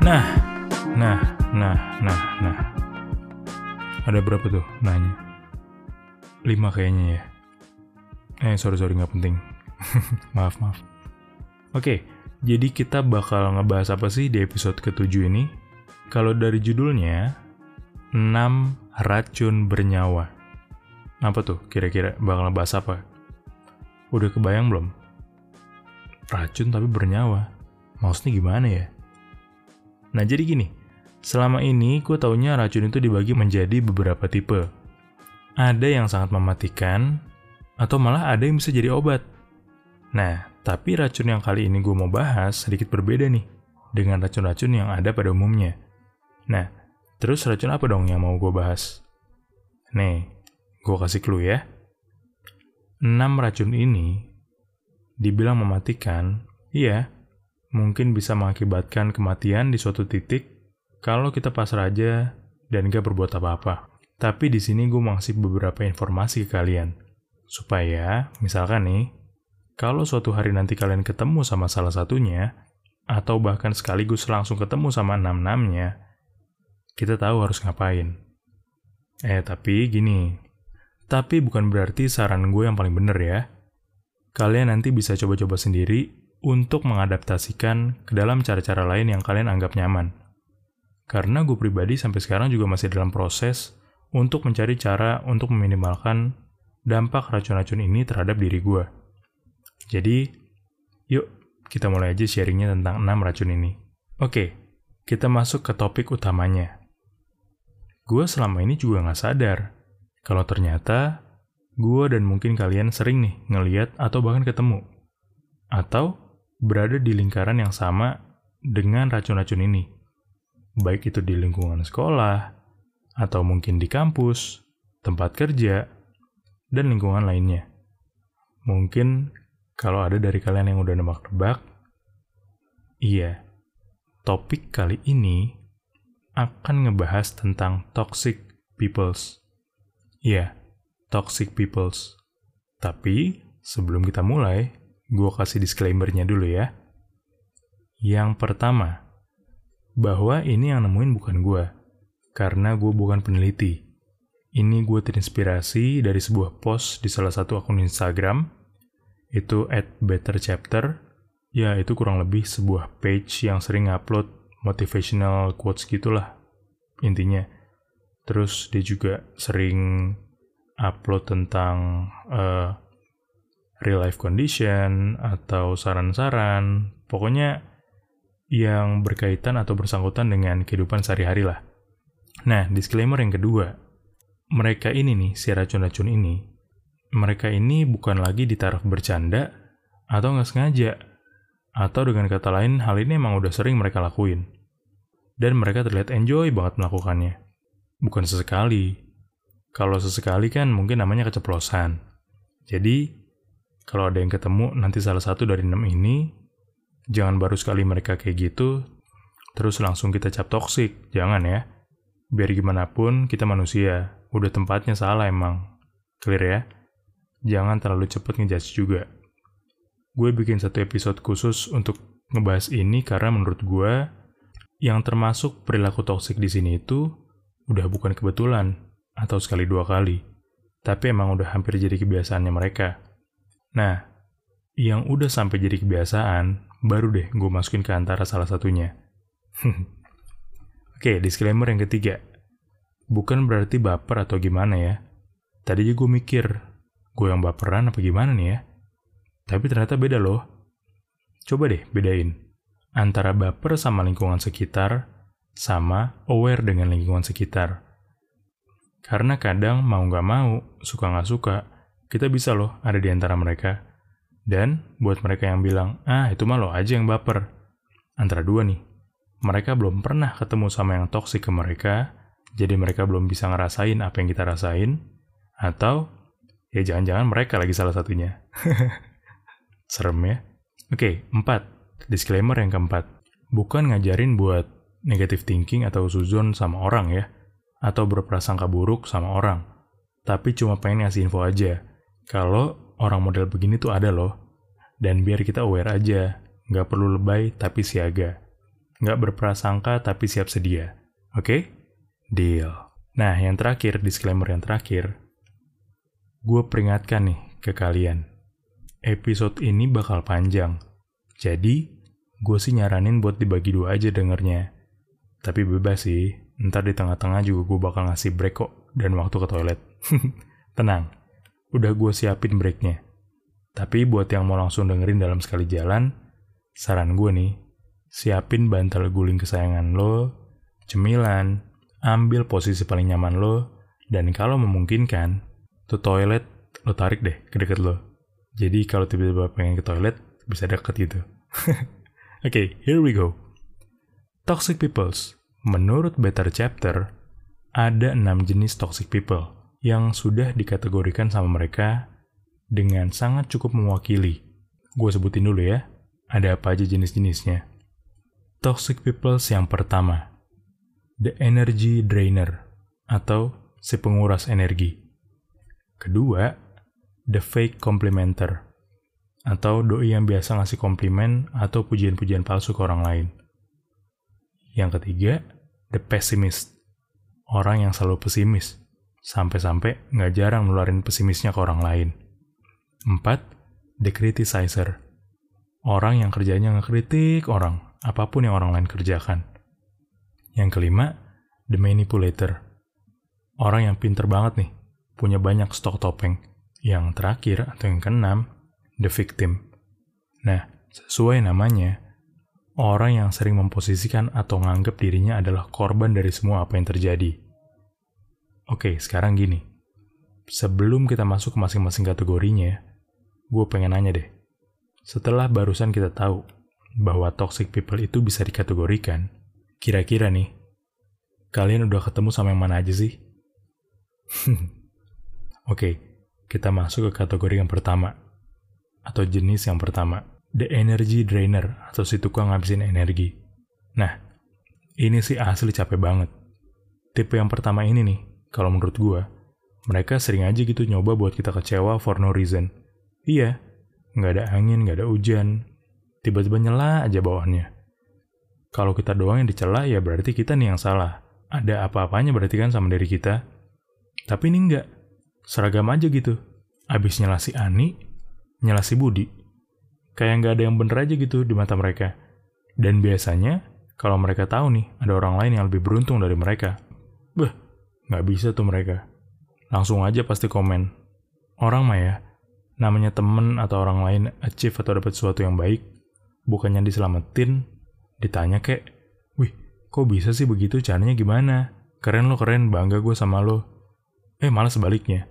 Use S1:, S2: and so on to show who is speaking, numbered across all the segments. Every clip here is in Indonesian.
S1: Nah, nah, nah, nah, nah. Ada berapa tuh nanya? Lima kayaknya ya. Eh, sorry, sorry, nggak penting. maaf, maaf. Oke, jadi kita bakal ngebahas apa sih di episode ketujuh ini? Kalau dari judulnya, 6 racun bernyawa. Apa tuh kira-kira bakal ngebahas apa? Udah kebayang belum? Racun tapi bernyawa. Maksudnya gimana ya? Nah jadi gini, selama ini gue taunya racun itu dibagi menjadi beberapa tipe. Ada yang sangat mematikan, atau malah ada yang bisa jadi obat. Nah, tapi racun yang kali ini gue mau bahas sedikit berbeda nih, dengan racun-racun yang ada pada umumnya. Nah, terus racun apa dong yang mau gue bahas? Nih, gue kasih clue ya. 6 racun ini dibilang mematikan, iya, mungkin bisa mengakibatkan kematian di suatu titik kalau kita pasrah aja dan gak berbuat apa-apa. Tapi di sini gue ngasih beberapa informasi ke kalian. Supaya, misalkan nih, kalau suatu hari nanti kalian ketemu sama salah satunya, atau bahkan sekaligus langsung ketemu sama enam-enamnya, kita tahu harus ngapain. Eh, tapi gini. Tapi bukan berarti saran gue yang paling bener ya. Kalian nanti bisa coba-coba sendiri untuk mengadaptasikan ke dalam cara-cara lain yang kalian anggap nyaman. Karena gue pribadi sampai sekarang juga masih dalam proses untuk mencari cara untuk meminimalkan dampak racun-racun ini terhadap diri gue. Jadi, yuk kita mulai aja sharingnya tentang 6 racun ini. Oke, kita masuk ke topik utamanya. Gue selama ini juga gak sadar kalau ternyata gue dan mungkin kalian sering nih ngeliat atau bahkan ketemu. Atau berada di lingkaran yang sama dengan racun-racun ini. Baik itu di lingkungan sekolah, atau mungkin di kampus, tempat kerja, dan lingkungan lainnya. Mungkin kalau ada dari kalian yang udah nebak-nebak, iya, topik kali ini akan ngebahas tentang toxic peoples. Iya, toxic peoples. Tapi sebelum kita mulai, Gue kasih disclaimer-nya dulu ya. Yang pertama, bahwa ini yang nemuin bukan gue, karena gue bukan peneliti. Ini gue terinspirasi dari sebuah post di salah satu akun Instagram, itu at betterchapter, ya itu kurang lebih sebuah page yang sering upload motivational quotes gitulah, intinya. Terus dia juga sering upload tentang uh, real life condition atau saran-saran, pokoknya yang berkaitan atau bersangkutan dengan kehidupan sehari-hari lah. Nah, disclaimer yang kedua, mereka ini nih, si racun-racun ini, mereka ini bukan lagi ditaruh bercanda atau nggak sengaja, atau dengan kata lain, hal ini emang udah sering mereka lakuin. Dan mereka terlihat enjoy banget melakukannya. Bukan sesekali. Kalau sesekali kan mungkin namanya keceplosan. Jadi, kalau ada yang ketemu nanti salah satu dari enam ini, jangan baru sekali mereka kayak gitu, terus langsung kita cap toksik. Jangan ya. Biar gimana pun, kita manusia. Udah tempatnya salah emang. Clear ya? Jangan terlalu cepet ngejudge juga. Gue bikin satu episode khusus untuk ngebahas ini karena menurut gue, yang termasuk perilaku toksik di sini itu udah bukan kebetulan atau sekali dua kali, tapi emang udah hampir jadi kebiasaannya mereka. Nah, yang udah sampai jadi kebiasaan, baru deh gue masukin ke antara salah satunya. Oke, disclaimer yang ketiga. Bukan berarti baper atau gimana ya. Tadi aja gue mikir, gue yang baperan apa gimana nih ya? Tapi ternyata beda loh. Coba deh bedain. Antara baper sama lingkungan sekitar, sama aware dengan lingkungan sekitar. Karena kadang mau nggak mau, suka nggak suka, kita bisa loh ada di antara mereka. Dan buat mereka yang bilang, ah itu mah lo aja yang baper. Antara dua nih, mereka belum pernah ketemu sama yang toksik ke mereka, jadi mereka belum bisa ngerasain apa yang kita rasain, atau ya jangan-jangan mereka lagi salah satunya. Serem ya? Oke, empat. Disclaimer yang keempat. Bukan ngajarin buat negative thinking atau suzon sama orang ya, atau berprasangka buruk sama orang. Tapi cuma pengen ngasih info aja kalau orang model begini tuh ada loh. Dan biar kita aware aja, nggak perlu lebay tapi siaga. Nggak berprasangka tapi siap sedia. Oke? Okay? Deal. Nah, yang terakhir, disclaimer yang terakhir. Gue peringatkan nih ke kalian. Episode ini bakal panjang. Jadi, gue sih nyaranin buat dibagi dua aja dengernya. Tapi bebas sih, ntar di tengah-tengah juga gue bakal ngasih break kok dan waktu ke toilet. Tenang, udah gue siapin breaknya. Tapi buat yang mau langsung dengerin dalam sekali jalan, saran gue nih, siapin bantal guling kesayangan lo, cemilan, ambil posisi paling nyaman lo, dan kalau memungkinkan, tuh toilet lo tarik deh ke deket lo. Jadi kalau tiba-tiba pengen ke toilet, bisa deket gitu. Oke, okay, here we go. Toxic peoples. Menurut Better Chapter, ada enam jenis toxic people yang sudah dikategorikan sama mereka dengan sangat cukup mewakili. Gue sebutin dulu ya, ada apa aja jenis-jenisnya. Toxic peoples yang pertama, the energy drainer, atau si penguras energi. Kedua, the fake complimenter, atau doi yang biasa ngasih komplimen atau pujian-pujian palsu ke orang lain. Yang ketiga, the pessimist, orang yang selalu pesimis, sampai-sampai nggak jarang nularin pesimisnya ke orang lain. Empat, the criticizer, orang yang kerjanya ngekritik orang, apa pun yang orang lain kerjakan. Yang kelima, the manipulator. Orang yang pinter banget nih, punya banyak stok topeng. Yang terakhir, atau yang keenam, the victim. Nah, sesuai namanya, orang yang sering memposisikan atau menganggap dirinya adalah korban dari semua apa yang terjadi. Oke, sekarang gini. Sebelum kita masuk ke masing-masing kategorinya, gue pengen nanya deh. Setelah barusan kita tahu bahwa toxic people itu bisa dikategorikan, kira-kira nih, kalian udah ketemu sama yang mana aja sih? Oke, kita masuk ke kategori yang pertama, atau jenis yang pertama, the energy drainer, atau si tukang ngabisin energi. Nah, ini sih asli capek banget. Tipe yang pertama ini nih, kalau menurut gue, mereka sering aja gitu nyoba buat kita kecewa for no reason. Iya, nggak ada angin, nggak ada hujan, tiba-tiba nyela aja bawahannya. Kalau kita doang yang dicela, ya berarti kita nih yang salah. Ada apa-apanya berarti kan sama diri kita. Tapi ini enggak. Seragam aja gitu. Abis nyela si Ani, nyela si Budi. Kayak nggak ada yang bener aja gitu di mata mereka. Dan biasanya, kalau mereka tahu nih, ada orang lain yang lebih beruntung dari mereka. Beh, nggak bisa tuh mereka. Langsung aja pasti komen. Orang mah ya, namanya temen atau orang lain achieve atau dapat sesuatu yang baik, bukannya diselamatin, ditanya kek, wih, kok bisa sih begitu caranya gimana? Keren lo keren, bangga gue sama lo. Eh malah sebaliknya.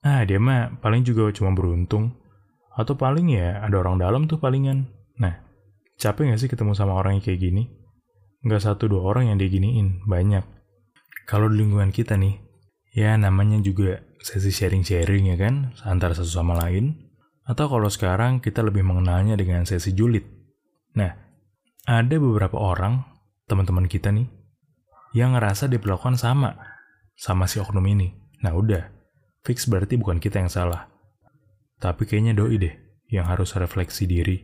S1: Ah dia mah paling juga cuma beruntung. Atau paling ya ada orang dalam tuh palingan. Nah, capek gak sih ketemu sama orang yang kayak gini? Nggak satu dua orang yang diginiin, banyak. Kalau di lingkungan kita nih, ya namanya juga sesi sharing-sharing ya kan, antara satu sama lain. Atau kalau sekarang kita lebih mengenalnya dengan sesi julid. Nah, ada beberapa orang, teman-teman kita nih, yang ngerasa diperlakukan sama, sama si oknum ini. Nah udah, fix berarti bukan kita yang salah. Tapi kayaknya doi deh, yang harus refleksi diri.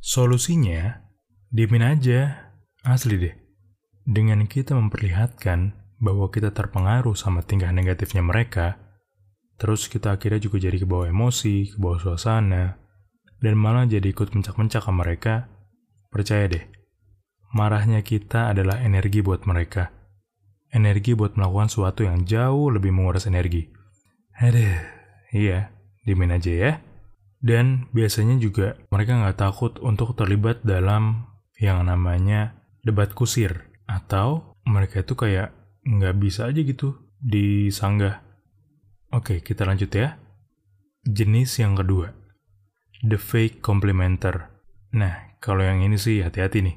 S1: Solusinya, diemin aja, asli deh. Dengan kita memperlihatkan bahwa kita terpengaruh sama tingkah negatifnya mereka, terus kita akhirnya juga jadi kebawa emosi, kebawa suasana, dan malah jadi ikut mencak-mencak ke mereka, percaya deh, marahnya kita adalah energi buat mereka. Energi buat melakukan sesuatu yang jauh lebih menguras energi. Aduh, iya, dimin aja ya. Dan biasanya juga mereka nggak takut untuk terlibat dalam yang namanya debat kusir. Atau mereka itu kayak nggak bisa aja gitu disanggah. Oke, kita lanjut ya. Jenis yang kedua, the fake complimenter. Nah, kalau yang ini sih hati-hati nih.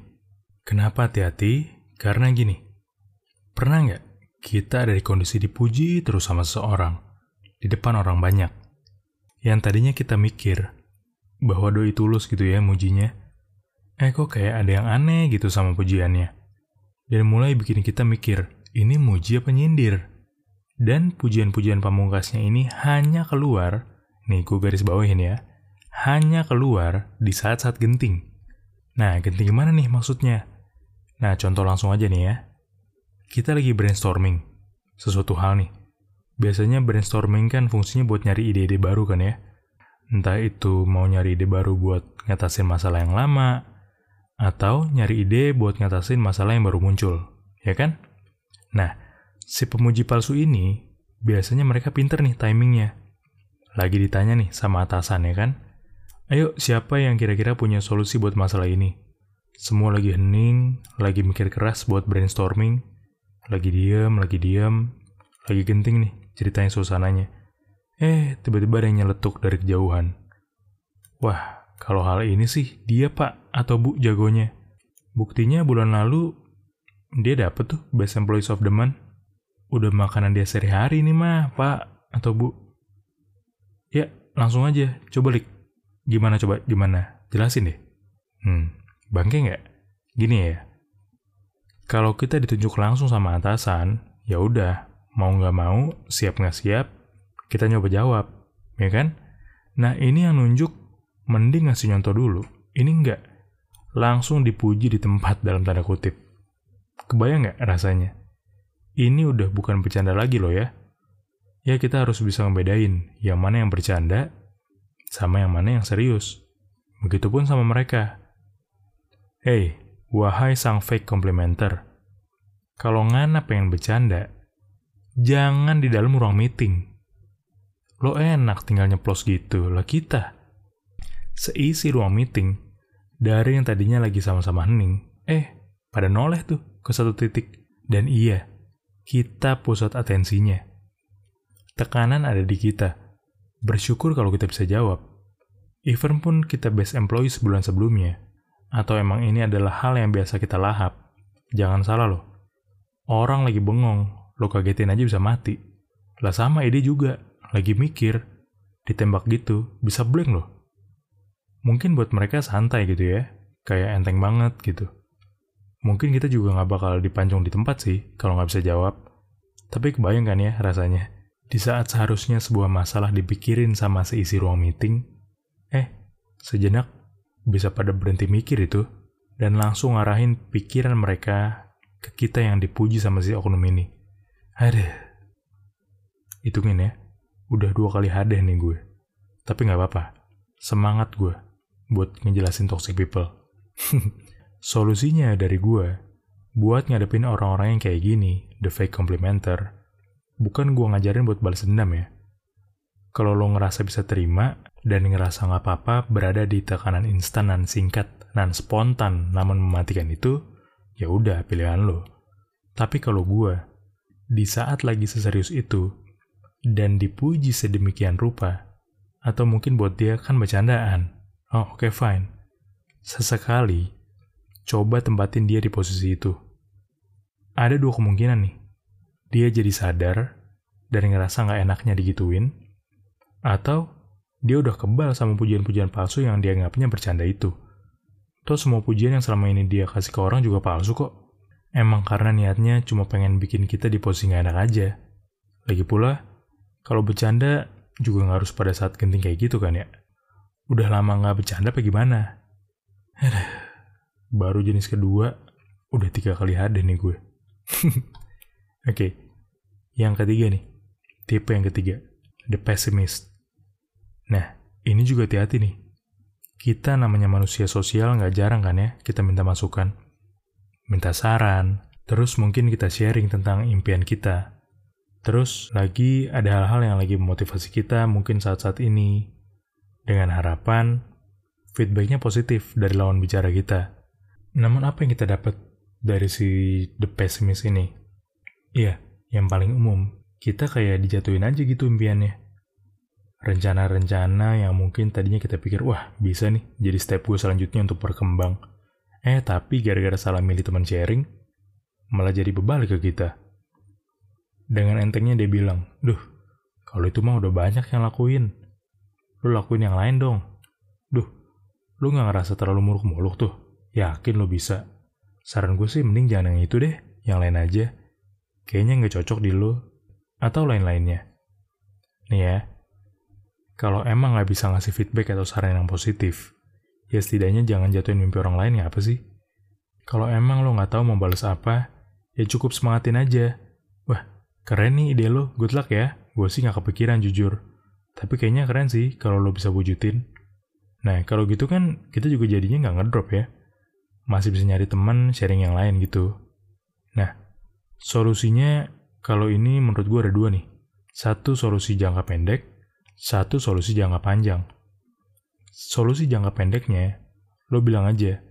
S1: Kenapa hati-hati? Karena gini, pernah nggak kita ada di kondisi dipuji terus sama seseorang di depan orang banyak? Yang tadinya kita mikir bahwa doi tulus gitu ya mujinya. Eh kok kayak ada yang aneh gitu sama pujiannya. Dan mulai bikin kita mikir, ini muji apa nyindir? Dan pujian-pujian pamungkasnya ini hanya keluar, nih gue garis bawahin ya, hanya keluar di saat-saat genting. Nah, genting gimana nih maksudnya? Nah, contoh langsung aja nih ya. Kita lagi brainstorming. Sesuatu hal nih. Biasanya brainstorming kan fungsinya buat nyari ide-ide baru kan ya. Entah itu mau nyari ide baru buat ngatasin masalah yang lama, atau nyari ide buat ngatasin masalah yang baru muncul, ya kan? Nah, si pemuji palsu ini biasanya mereka pinter nih timingnya. Lagi ditanya nih sama atasan ya kan? Ayo, siapa yang kira-kira punya solusi buat masalah ini? Semua lagi hening, lagi mikir keras buat brainstorming, lagi diam, lagi diam, lagi genting nih ceritanya suasananya. Eh, tiba-tiba ada yang nyeletuk dari kejauhan. Wah, kalau hal ini sih dia pak atau bu jagonya. Buktinya bulan lalu dia dapet tuh Best Employees of the Month. Udah makanan dia sehari-hari nih mah, pak atau bu. Ya, langsung aja. Coba, Lik. Gimana coba? Gimana? Jelasin deh. Hmm, bangke nggak? Gini ya. Kalau kita ditunjuk langsung sama atasan, ya udah, mau nggak mau, siap nggak siap, kita nyoba jawab, ya kan? Nah ini yang nunjuk, mending ngasih nyontoh dulu. Ini nggak, langsung dipuji di tempat dalam tanda kutip. Kebayang nggak rasanya? Ini udah bukan bercanda lagi loh ya ya kita harus bisa ngebedain yang mana yang bercanda sama yang mana yang serius. Begitupun sama mereka. Hey, wahai sang fake komplementer. Kalau ngana pengen bercanda, jangan di dalam ruang meeting. Lo enak tinggal nyeplos gitu, lah kita. Seisi ruang meeting, dari yang tadinya lagi sama-sama hening, eh, pada noleh tuh ke satu titik. Dan iya, kita pusat atensinya Tekanan ada di kita. Bersyukur kalau kita bisa jawab. Even pun kita best employee sebulan sebelumnya, atau emang ini adalah hal yang biasa kita lahap, jangan salah loh. Orang lagi bengong, lo kagetin aja bisa mati. Lah sama ide juga, lagi mikir, ditembak gitu, bisa blank loh. Mungkin buat mereka santai gitu ya, kayak enteng banget gitu. Mungkin kita juga nggak bakal dipancung di tempat sih, kalau nggak bisa jawab. Tapi kebayang kan ya rasanya. Di saat seharusnya sebuah masalah dipikirin sama seisi ruang meeting, eh, sejenak bisa pada berhenti mikir itu dan langsung ngarahin pikiran mereka ke kita yang dipuji sama si oknum ini. Aduh. Hitungin ya, udah dua kali hadeh nih gue. Tapi nggak apa-apa, semangat gue buat ngejelasin toxic people. Solusinya dari gue, buat ngadepin orang-orang yang kayak gini, the fake complimenter, bukan gue ngajarin buat balas dendam ya. Kalau lo ngerasa bisa terima dan ngerasa nggak apa-apa berada di tekanan instan dan singkat dan spontan namun mematikan itu, ya udah pilihan lo. Tapi kalau gue, di saat lagi seserius itu, dan dipuji sedemikian rupa, atau mungkin buat dia kan bercandaan, oh oke okay, fine. Sesekali, coba tempatin dia di posisi itu. Ada dua kemungkinan nih dia jadi sadar dan ngerasa nggak enaknya digituin, atau dia udah kebal sama pujian-pujian palsu yang dia anggapnya bercanda itu. Toh semua pujian yang selama ini dia kasih ke orang juga palsu kok. Emang karena niatnya cuma pengen bikin kita di posisi nggak enak aja. Lagi pula, kalau bercanda juga nggak harus pada saat genting kayak gitu kan ya. Udah lama nggak bercanda apa gimana? Baru jenis kedua, udah tiga kali hadir nih gue. Oke, okay. Yang ketiga nih, tipe yang ketiga, the pessimist. Nah, ini juga hati-hati nih. Kita namanya manusia sosial nggak jarang kan ya, kita minta masukan. Minta saran, terus mungkin kita sharing tentang impian kita. Terus lagi ada hal-hal yang lagi memotivasi kita mungkin saat-saat ini. Dengan harapan, feedbacknya positif dari lawan bicara kita. Namun apa yang kita dapat dari si the pessimist ini? Iya, yang paling umum, kita kayak dijatuhin aja gitu impiannya. Rencana-rencana yang mungkin tadinya kita pikir, wah bisa nih jadi step gue selanjutnya untuk berkembang. Eh tapi gara-gara salah milih teman sharing, malah jadi bebalik ke kita. Dengan entengnya dia bilang, duh, kalau itu mah udah banyak yang lakuin. Lu lakuin yang lain dong. Duh, lu gak ngerasa terlalu muluk-muluk tuh. Yakin lu bisa. Saran gue sih mending jangan yang itu deh, yang lain aja kayaknya nggak cocok di lo, atau lain-lainnya. Nih ya, kalau emang nggak bisa ngasih feedback atau saran yang positif, ya setidaknya jangan jatuhin mimpi orang lain ya apa sih? Kalau emang lo nggak tahu mau balas apa, ya cukup semangatin aja. Wah, keren nih ide lo, good luck ya. Gue sih nggak kepikiran jujur. Tapi kayaknya keren sih kalau lo bisa wujudin. Nah, kalau gitu kan kita juga jadinya nggak ngedrop ya. Masih bisa nyari teman, sharing yang lain gitu. Nah, solusinya kalau ini menurut gue ada dua nih. Satu solusi jangka pendek, satu solusi jangka panjang. Solusi jangka pendeknya, lo bilang aja,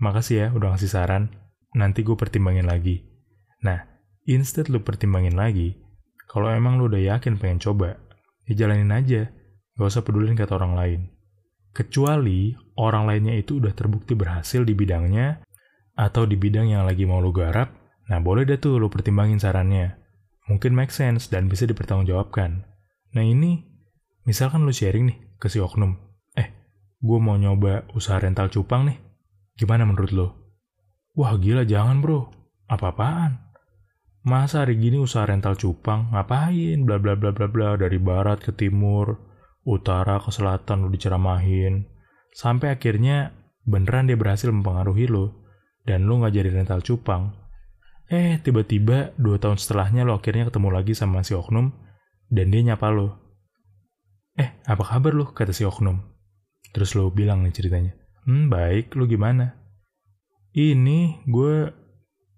S1: makasih ya udah ngasih saran, nanti gue pertimbangin lagi. Nah, instead lo pertimbangin lagi, kalau emang lo udah yakin pengen coba, ya jalanin aja, gak usah pedulin kata orang lain. Kecuali orang lainnya itu udah terbukti berhasil di bidangnya, atau di bidang yang lagi mau lo garap, nah boleh deh tuh lo pertimbangin sarannya. Mungkin make sense dan bisa dipertanggungjawabkan. Nah ini Misalkan lu sharing nih ke si oknum, eh, gue mau nyoba usaha rental cupang nih. Gimana menurut lo? Wah gila jangan bro, apa-apaan? Masa hari gini usaha rental cupang, ngapain? Bla bla bla bla bla, dari barat ke timur, utara ke selatan lu diceramahin. Sampai akhirnya beneran dia berhasil mempengaruhi lo, dan lu nggak jadi rental cupang. Eh, tiba-tiba dua tahun setelahnya lo akhirnya ketemu lagi sama si oknum, dan dia nyapa lo. Eh, apa kabar lu? Kata si oknum. Terus lo bilang nih ceritanya. Hmm, baik. Lu gimana? Ini gue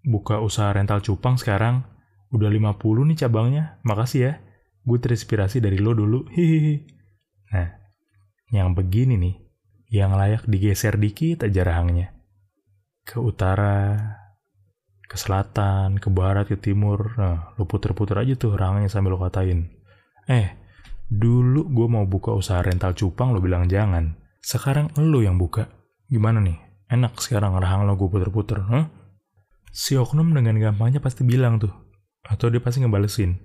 S1: buka usaha rental cupang sekarang. Udah 50 nih cabangnya. Makasih ya. Gue terinspirasi dari lo dulu. Hihihi. Nah, yang begini nih. Yang layak digeser dikit aja rahangnya. Ke utara, ke selatan, ke barat, ke timur. Nah, lo puter-puter aja tuh rahangnya sambil lo katain. Eh, Dulu gue mau buka usaha rental cupang, lo bilang jangan. Sekarang lo yang buka. Gimana nih? Enak sekarang rahang lo gue puter-puter, huh? Si oknum dengan gampangnya pasti bilang tuh. Atau dia pasti ngebalesin.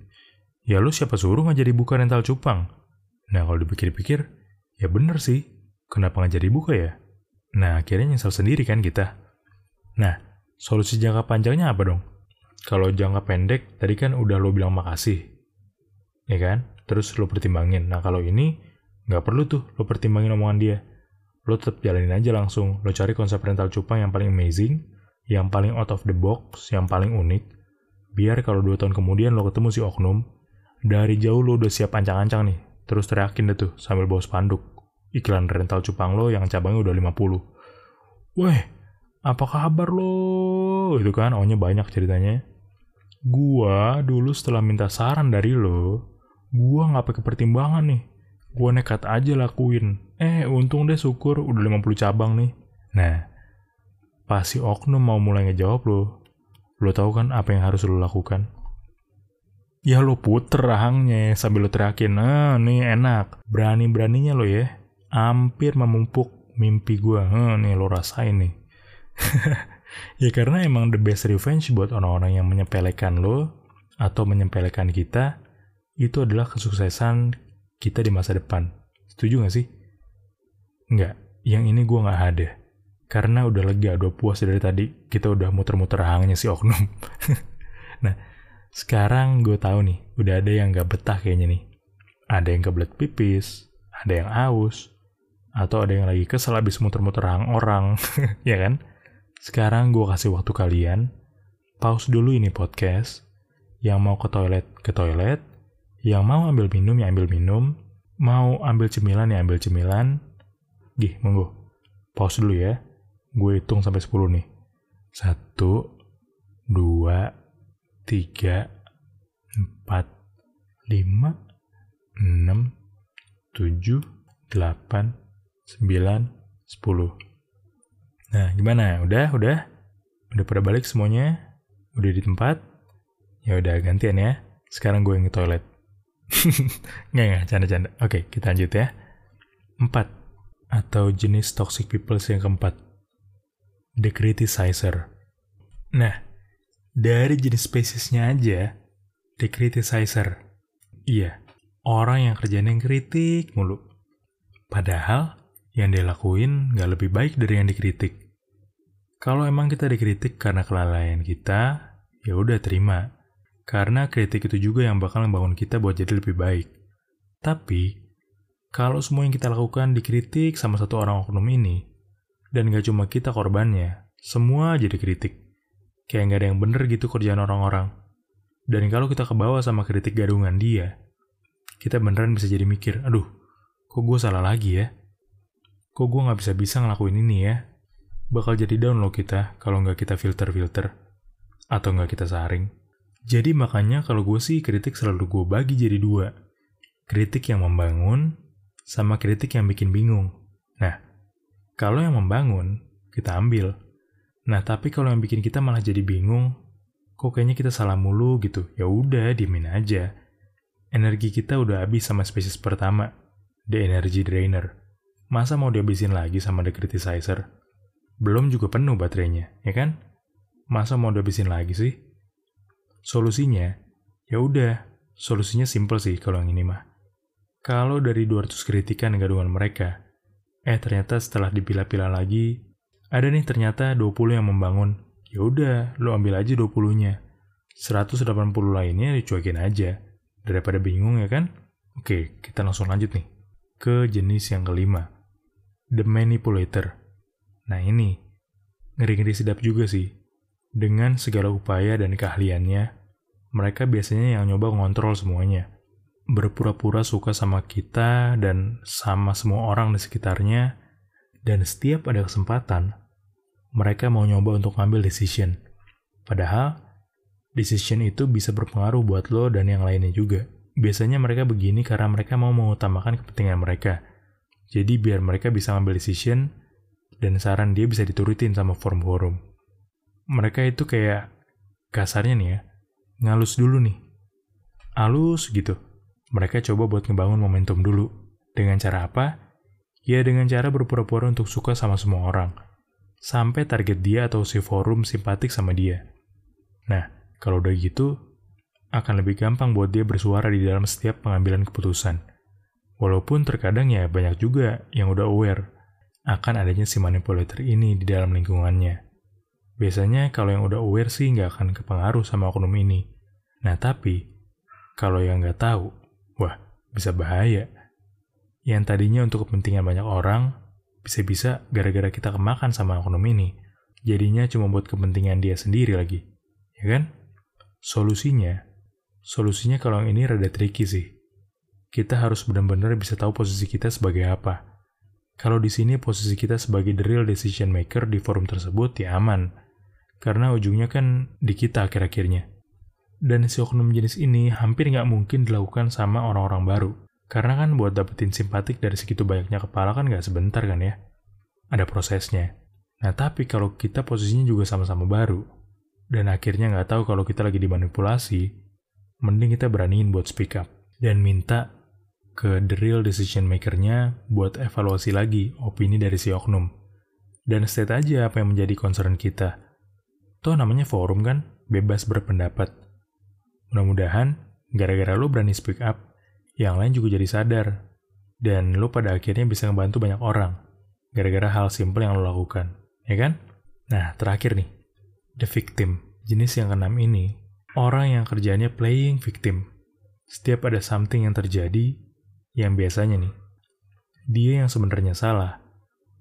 S1: Ya lo siapa suruh nggak jadi buka rental cupang? Nah kalau dipikir-pikir, ya bener sih. Kenapa nggak jadi buka ya? Nah akhirnya nyesel sendiri kan kita. Nah, solusi jangka panjangnya apa dong? Kalau jangka pendek, tadi kan udah lo bilang makasih. Ya kan? terus lo pertimbangin. Nah kalau ini nggak perlu tuh lo pertimbangin omongan dia. Lo tetap jalanin aja langsung. Lo cari konsep rental cupang yang paling amazing, yang paling out of the box, yang paling unik. Biar kalau dua tahun kemudian lo ketemu si oknum, dari jauh lo udah siap ancang-ancang nih. Terus teriakin deh tuh sambil bawa spanduk. Iklan rental cupang lo yang cabangnya udah 50. Weh, apa kabar lo? Itu kan, ohnya banyak ceritanya. Gua dulu setelah minta saran dari lo, Gua nggak pakai pertimbangan nih. Gua nekat aja lakuin. Eh, untung deh syukur udah 50 cabang nih. Nah, pas si oknum mau mulai ngejawab lo, lo tau kan apa yang harus lo lakukan? Ya lo puter rahangnya sambil lo teriakin, nah nih enak. Berani-beraninya lo ya, hampir memumpuk mimpi gua. Nah, nih lo rasain nih. ya karena emang the best revenge buat orang-orang yang menyepelekan lo atau menyepelekan kita itu adalah kesuksesan kita di masa depan. Setuju gak sih? Enggak, yang ini gue gak ada. Karena udah lega, udah puas dari tadi, kita udah muter-muter hangnya si oknum. nah, sekarang gue tahu nih, udah ada yang gak betah kayaknya nih. Ada yang kebelet pipis, ada yang aus, atau ada yang lagi kesel habis muter-muter hang orang, ya kan? Sekarang gue kasih waktu kalian, pause dulu ini podcast, yang mau ke toilet, ke toilet, yang mau ambil minum ya ambil minum, mau ambil cemilan ya ambil cemilan. Gih, monggo. Pause dulu ya. Gue hitung sampai 10 nih. Satu, dua, tiga, empat, lima, enam, tujuh, delapan, sembilan, sepuluh. Nah, gimana? Udah, udah? Udah pada balik semuanya? Udah di tempat? Ya udah gantian ya. Sekarang gue yang ke toilet. nggak, nggak, canda-canda. Oke, kita lanjut ya. Empat, atau jenis toxic people yang keempat. The criticizer. Nah, dari jenis spesiesnya aja, the criticizer. Iya, orang yang kerjanya kritik mulu. Padahal, yang dia lakuin nggak lebih baik dari yang dikritik. Kalau emang kita dikritik karena kelalaian kita, ya udah terima. Karena kritik itu juga yang bakal membangun kita buat jadi lebih baik. Tapi, kalau semua yang kita lakukan dikritik sama satu orang oknum ini, dan gak cuma kita korbannya, Semua jadi kritik. Kayak nggak ada yang bener gitu kerjaan orang-orang. Dan kalau kita kebawa sama kritik gadungan dia, kita beneran bisa jadi mikir, aduh, kok gue salah lagi ya? Kok gue nggak bisa-bisa ngelakuin ini ya? Bakal jadi down loh kita kalau nggak kita filter-filter. Atau nggak kita saring. Jadi makanya kalau gue sih kritik selalu gue bagi jadi dua. Kritik yang membangun, sama kritik yang bikin bingung. Nah, kalau yang membangun, kita ambil. Nah, tapi kalau yang bikin kita malah jadi bingung, kok kayaknya kita salah mulu gitu. Ya udah, diemin aja. Energi kita udah habis sama spesies pertama, the energy drainer. Masa mau dihabisin lagi sama the criticizer? Belum juga penuh baterainya, ya kan? Masa mau dihabisin lagi sih? Solusinya, ya udah, solusinya simple sih kalau yang ini mah. Kalau dari 200 kritikan gadungan mereka, eh ternyata setelah dipilah-pilah lagi, ada nih ternyata 20 yang membangun. Ya udah, lo ambil aja 20-nya. 180 lainnya dicuekin aja. Daripada bingung ya kan? Oke, kita langsung lanjut nih. Ke jenis yang kelima. The Manipulator. Nah ini, ngeri-ngeri sedap juga sih. Dengan segala upaya dan keahliannya, mereka biasanya yang nyoba ngontrol semuanya. Berpura-pura suka sama kita dan sama semua orang di sekitarnya, dan setiap ada kesempatan, mereka mau nyoba untuk ngambil decision. Padahal, decision itu bisa berpengaruh buat lo dan yang lainnya juga. Biasanya mereka begini karena mereka mau mengutamakan kepentingan mereka. Jadi biar mereka bisa ngambil decision, dan saran dia bisa diturutin sama forum-forum. Mereka itu kayak, kasarnya nih ya, ngalus dulu nih. Halus gitu. Mereka coba buat ngebangun momentum dulu. Dengan cara apa? Ya dengan cara berpura-pura untuk suka sama semua orang. Sampai target dia atau si forum simpatik sama dia. Nah, kalau udah gitu, akan lebih gampang buat dia bersuara di dalam setiap pengambilan keputusan. Walaupun terkadang ya banyak juga yang udah aware akan adanya si manipulator ini di dalam lingkungannya. Biasanya kalau yang udah aware sih nggak akan kepengaruh sama oknum ini. Nah tapi, kalau yang nggak tahu, wah bisa bahaya yang tadinya untuk kepentingan banyak orang, bisa-bisa gara-gara kita kemakan sama oknum ini, jadinya cuma buat kepentingan dia sendiri lagi. Ya kan? Solusinya, solusinya kalau yang ini rada tricky sih. Kita harus benar-benar bisa tahu posisi kita sebagai apa. Kalau di sini posisi kita sebagai the real decision maker di forum tersebut ya aman. Karena ujungnya kan di kita akhir-akhirnya. Dan si oknum jenis ini hampir nggak mungkin dilakukan sama orang-orang baru. Karena kan buat dapetin simpatik dari segitu banyaknya kepala kan nggak sebentar kan ya. Ada prosesnya. Nah tapi kalau kita posisinya juga sama-sama baru, dan akhirnya nggak tahu kalau kita lagi dimanipulasi, mending kita beraniin buat speak up. Dan minta ke the real decision maker-nya buat evaluasi lagi opini dari si oknum. Dan state aja apa yang menjadi concern kita. Toh namanya forum kan, bebas berpendapat. Mudah-mudahan, gara-gara lo berani speak up, yang lain juga jadi sadar. Dan lo pada akhirnya bisa ngebantu banyak orang. Gara-gara hal simple yang lo lakukan. Ya kan? Nah, terakhir nih. The victim. Jenis yang keenam ini, orang yang kerjanya playing victim. Setiap ada something yang terjadi, yang biasanya nih, dia yang sebenarnya salah,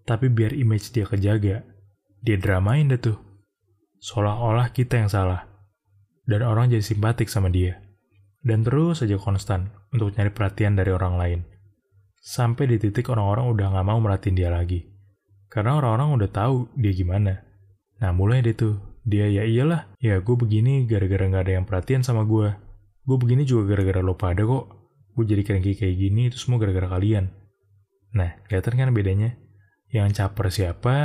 S1: tapi biar image dia kejaga, dia dramain deh tuh. Seolah-olah kita yang salah. Dan orang jadi simpatik sama dia. Dan terus saja konstan untuk nyari perhatian dari orang lain. Sampai di titik orang-orang udah gak mau merhatiin dia lagi. Karena orang-orang udah tahu dia gimana. Nah mulai deh tuh, dia ya iyalah, ya gue begini gara-gara gak ada yang perhatian sama gue. Gue begini juga gara-gara lo pada kok. Gue jadi cranky kayak gini itu semua gara-gara kalian. Nah, kelihatan kan bedanya? Yang caper siapa,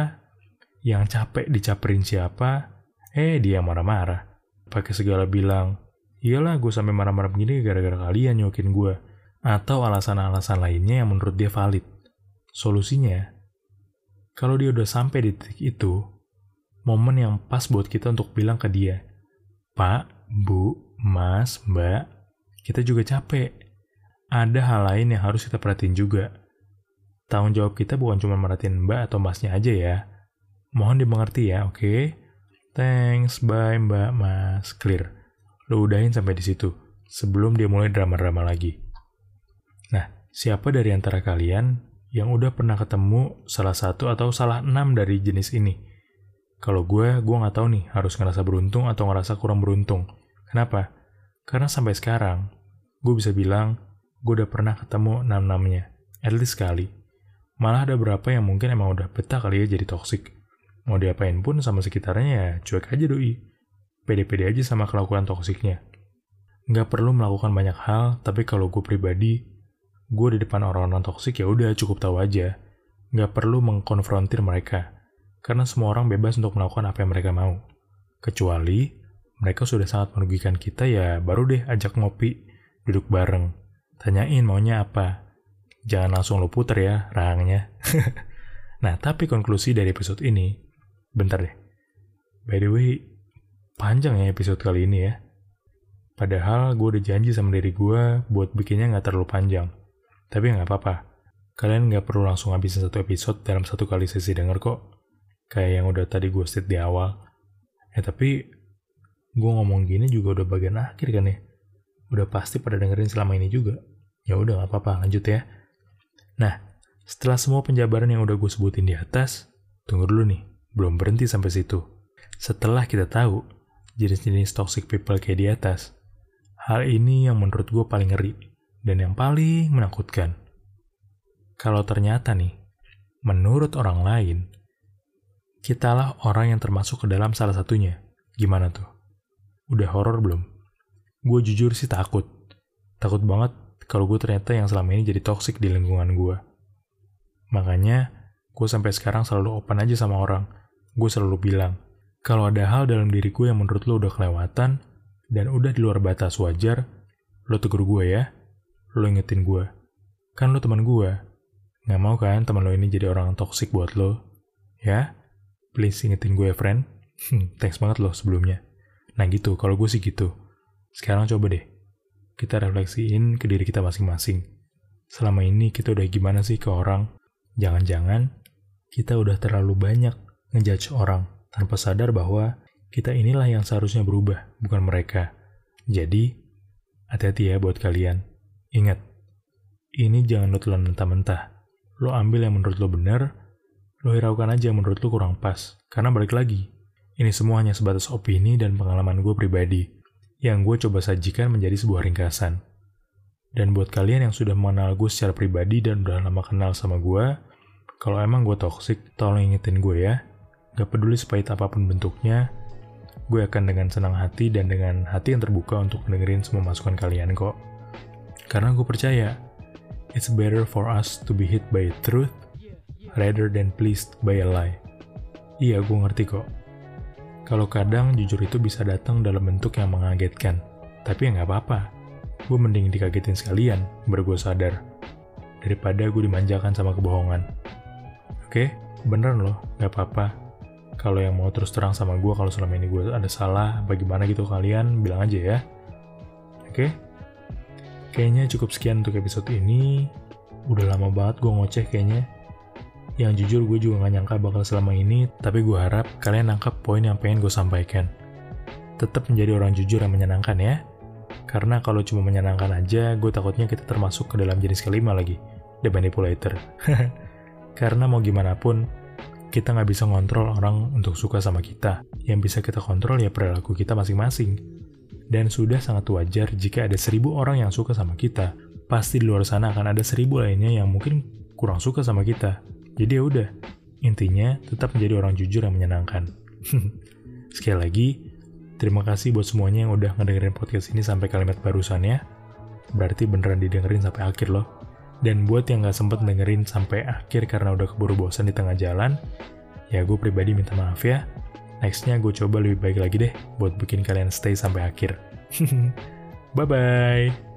S1: yang capek dicaperin siapa, eh dia marah-marah. Pakai segala bilang, iyalah gue sampai marah-marah begini gara-gara kalian nyokin gue. Atau alasan-alasan lainnya yang menurut dia valid. Solusinya, kalau dia udah sampai di titik itu, momen yang pas buat kita untuk bilang ke dia, Pak, Bu, Mas, Mbak, kita juga capek. Ada hal lain yang harus kita perhatiin juga. Tanggung jawab kita bukan cuma merhatiin Mbak atau Masnya aja ya. Mohon dimengerti ya, oke? Okay? Thanks, bye Mbak, Mas, clear. Lo udahin sampai di situ, sebelum dia mulai drama-drama lagi. Nah, siapa dari antara kalian yang udah pernah ketemu salah satu atau salah enam dari jenis ini? Kalau gue, gue nggak tahu nih harus ngerasa beruntung atau ngerasa kurang beruntung. Kenapa? Karena sampai sekarang, gue bisa bilang, gue udah pernah ketemu enam-enamnya. At least sekali. Malah ada beberapa yang mungkin emang udah betah kali ya jadi toxic. Mau diapain pun sama sekitarnya ya cuek aja doi. Pede-pede aja sama kelakuan toksiknya. Nggak perlu melakukan banyak hal, tapi kalau gue pribadi, gue di depan orang-orang toksik ya udah cukup tahu aja. Nggak perlu mengkonfrontir mereka karena semua orang bebas untuk melakukan apa yang mereka mau. Kecuali mereka sudah sangat merugikan kita ya baru deh ajak ngopi, duduk bareng, tanyain maunya apa. Jangan langsung lo puter ya rahangnya. nah, tapi konklusi dari episode ini, bentar deh. By the way, panjang ya episode kali ini ya. Padahal gue udah janji sama diri gue buat bikinnya nggak terlalu panjang. Tapi nggak apa-apa. Kalian nggak perlu langsung habisin satu episode dalam satu kali sesi denger kok kayak yang udah tadi gue state di awal. Ya tapi gue ngomong gini juga udah bagian akhir kan ya. Udah pasti pada dengerin selama ini juga. Ya udah gak apa-apa, lanjut ya. Nah, setelah semua penjabaran yang udah gue sebutin di atas, tunggu dulu nih, belum berhenti sampai situ. Setelah kita tahu jenis-jenis toxic people kayak di atas, hal ini yang menurut gue paling ngeri dan yang paling menakutkan. Kalau ternyata nih, menurut orang lain, Kitalah orang yang termasuk ke dalam salah satunya. Gimana tuh? Udah horor belum? Gue jujur sih takut. Takut banget kalau gue ternyata yang selama ini jadi toxic di lingkungan gue. Makanya, gue sampai sekarang selalu open aja sama orang. Gue selalu bilang, kalau ada hal dalam diri gue yang menurut lo udah kelewatan, dan udah di luar batas wajar, lo tegur gue ya. Lo ingetin gue. Kan lo teman gue. Gak mau kan teman lo ini jadi orang toxic buat lo? Ya? please ingetin gue friend. Hmm, thanks banget loh sebelumnya. Nah gitu, kalau gue sih gitu. Sekarang coba deh, kita refleksiin ke diri kita masing-masing. Selama ini kita udah gimana sih ke orang? Jangan-jangan kita udah terlalu banyak ngejudge orang tanpa sadar bahwa kita inilah yang seharusnya berubah, bukan mereka. Jadi, hati-hati ya buat kalian. Ingat, ini jangan lo telan mentah-mentah. Lo ambil yang menurut lo benar, lo hiraukan aja yang menurut lo kurang pas. Karena balik lagi, ini semua hanya sebatas opini dan pengalaman gue pribadi, yang gue coba sajikan menjadi sebuah ringkasan. Dan buat kalian yang sudah mengenal gue secara pribadi dan udah lama kenal sama gue, kalau emang gue toxic, tolong ingetin gue ya. Gak peduli sepahit apa pun bentuknya, gue akan dengan senang hati dan dengan hati yang terbuka untuk dengerin semua masukan kalian kok. Karena gue percaya, it's better for us to be hit by truth rather than pleased by a lie. Iya, gue ngerti kok. Kalau kadang jujur itu bisa datang dalam bentuk yang mengagetkan. Tapi ya nggak apa-apa. Gue mending dikagetin sekalian, baru sadar. Daripada gue dimanjakan sama kebohongan. Oke, beneran loh, nggak apa-apa. Kalau yang mau terus terang sama gue kalau selama ini gue ada salah, bagaimana gitu kalian, bilang aja ya. Oke? Kayaknya cukup sekian untuk episode ini. Udah lama banget gue ngoceh kayaknya yang jujur gue juga gak nyangka bakal selama ini, tapi gue harap kalian nangkap poin yang pengen gue sampaikan. Tetap menjadi orang jujur yang menyenangkan ya. Karena kalau cuma menyenangkan aja, gue takutnya kita termasuk ke dalam jenis kelima lagi, the manipulator. Karena mau gimana pun, kita nggak bisa ngontrol orang untuk suka sama kita. Yang bisa kita kontrol ya perilaku kita masing-masing. Dan sudah sangat wajar jika ada seribu orang yang suka sama kita, pasti di luar sana akan ada seribu lainnya yang mungkin kurang suka sama kita. Jadi ya udah, intinya tetap menjadi orang jujur yang menyenangkan. Sekali lagi, terima kasih buat semuanya yang udah ngedengerin podcast ini sampai kalimat barusan ya. Berarti beneran didengerin sampai akhir loh. Dan buat yang gak sempet dengerin sampai akhir karena udah keburu bosan di tengah jalan, ya gue pribadi minta maaf ya. Nextnya gue coba lebih baik lagi deh buat bikin kalian stay sampai akhir. Bye-bye!